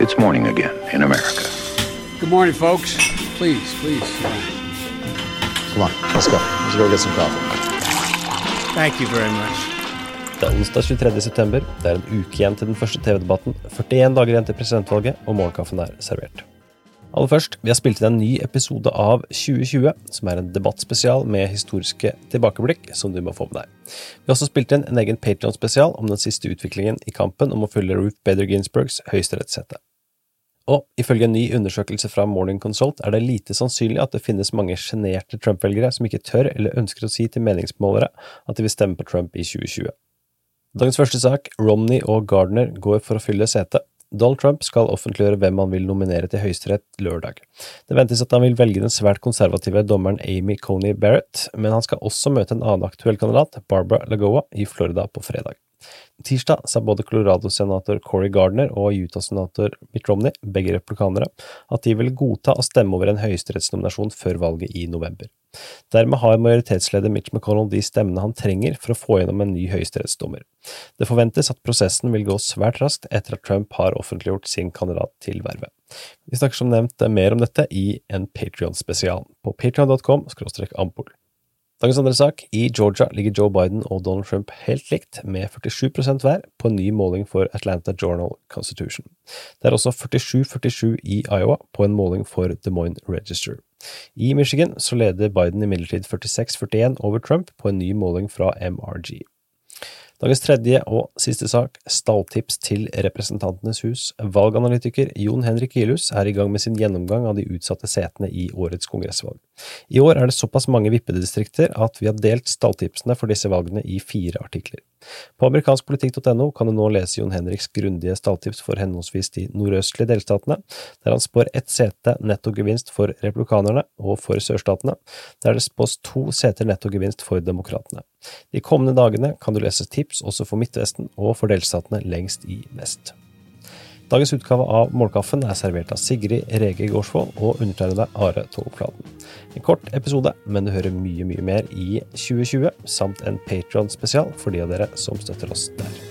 It's morning again in America. Good morning, folks. Please, please. Come on, let's go. Let's go get some coffee. Thank you very much. Det er onsdag 23. september. Det er en uke igjen til den første TV-debatten, 41 dager igjen til presidentvalget, og morgenkaffen er servert. Aller først, vi har spilt inn en ny episode av 2020, som er en debattspesial med historiske tilbakeblikk som du må få med deg. Vi har også spilt inn en egen Patreon-spesial om den siste utviklingen i kampen om å fylle Ruth Bader Ginsburgs høyesterettssete. Og ifølge en ny undersøkelse fra Morning Consult er det lite sannsynlig at det finnes mange sjenerte Trump-velgere som ikke tør eller ønsker å si til meningsmålere at de vil stemme på Trump i 2020. Dagens første sak, Romney og Gardner går for å fylle setet. Donald Trump skal offentliggjøre hvem han vil nominere til Høyesterett lørdag. Det ventes at han vil velge den svært konservative dommeren Amy Coney Barrett, men han skal også møte en annen aktuell kandidat, Barbara Lagoa, i Florida på fredag. Tirsdag sa både Colorado-senator Cory Gardner og Utah-senator Mitt Romney, begge replikanere, at de vil godta å stemme over en høyesterettsnominasjon før valget i november. Dermed har majoritetsleder Mitch McConnell de stemmene han trenger for å få gjennom en ny høyesterettsdommer. Det forventes at prosessen vil gå svært raskt etter at Trump har offentliggjort sin kandidat til vervet. Vi snakker som nevnt mer om dette i en Patrion-spesial på patrion.com ampol. Dagens andre sak. I Georgia ligger Joe Biden og Donald Trump helt likt, med 47% hver, på en ny måling for Atlanta Journal Constitution. Det er også 47-47 i Iowa, på en måling for Des Moines Register. I Michigan så leder Biden imidlertid 46-41 over Trump på en ny måling fra MRG. Dagens tredje og siste sak, stalltips til Representantenes hus. Valganalytiker Jon Henrik Gilhus er i gang med sin gjennomgang av de utsatte setene i årets kongressvalg. I år er det såpass mange vippedistrikter at vi har delt stalltipsene for disse valgene i fire artikler. På amerikanskpolitikk.no kan du nå lese Jon Henriks grundige stalltips for henholdsvis de nordøstlige delstatene, der han spår ett sete nettogevinst for republikanerne, og for sørstatene, der det spås to seter nettogevinst for demokratene. De kommende dagene kan du lese tips også for Midtvesten og for delstatene lengst i vest. Dagens utgave av Målkaffen er servert av Sigrid Rege Gårdsvold og undertegnede Are Togflaten. En kort episode, men du hører mye, mye mer i 2020, samt en Patron-spesial for de av dere som støtter oss der.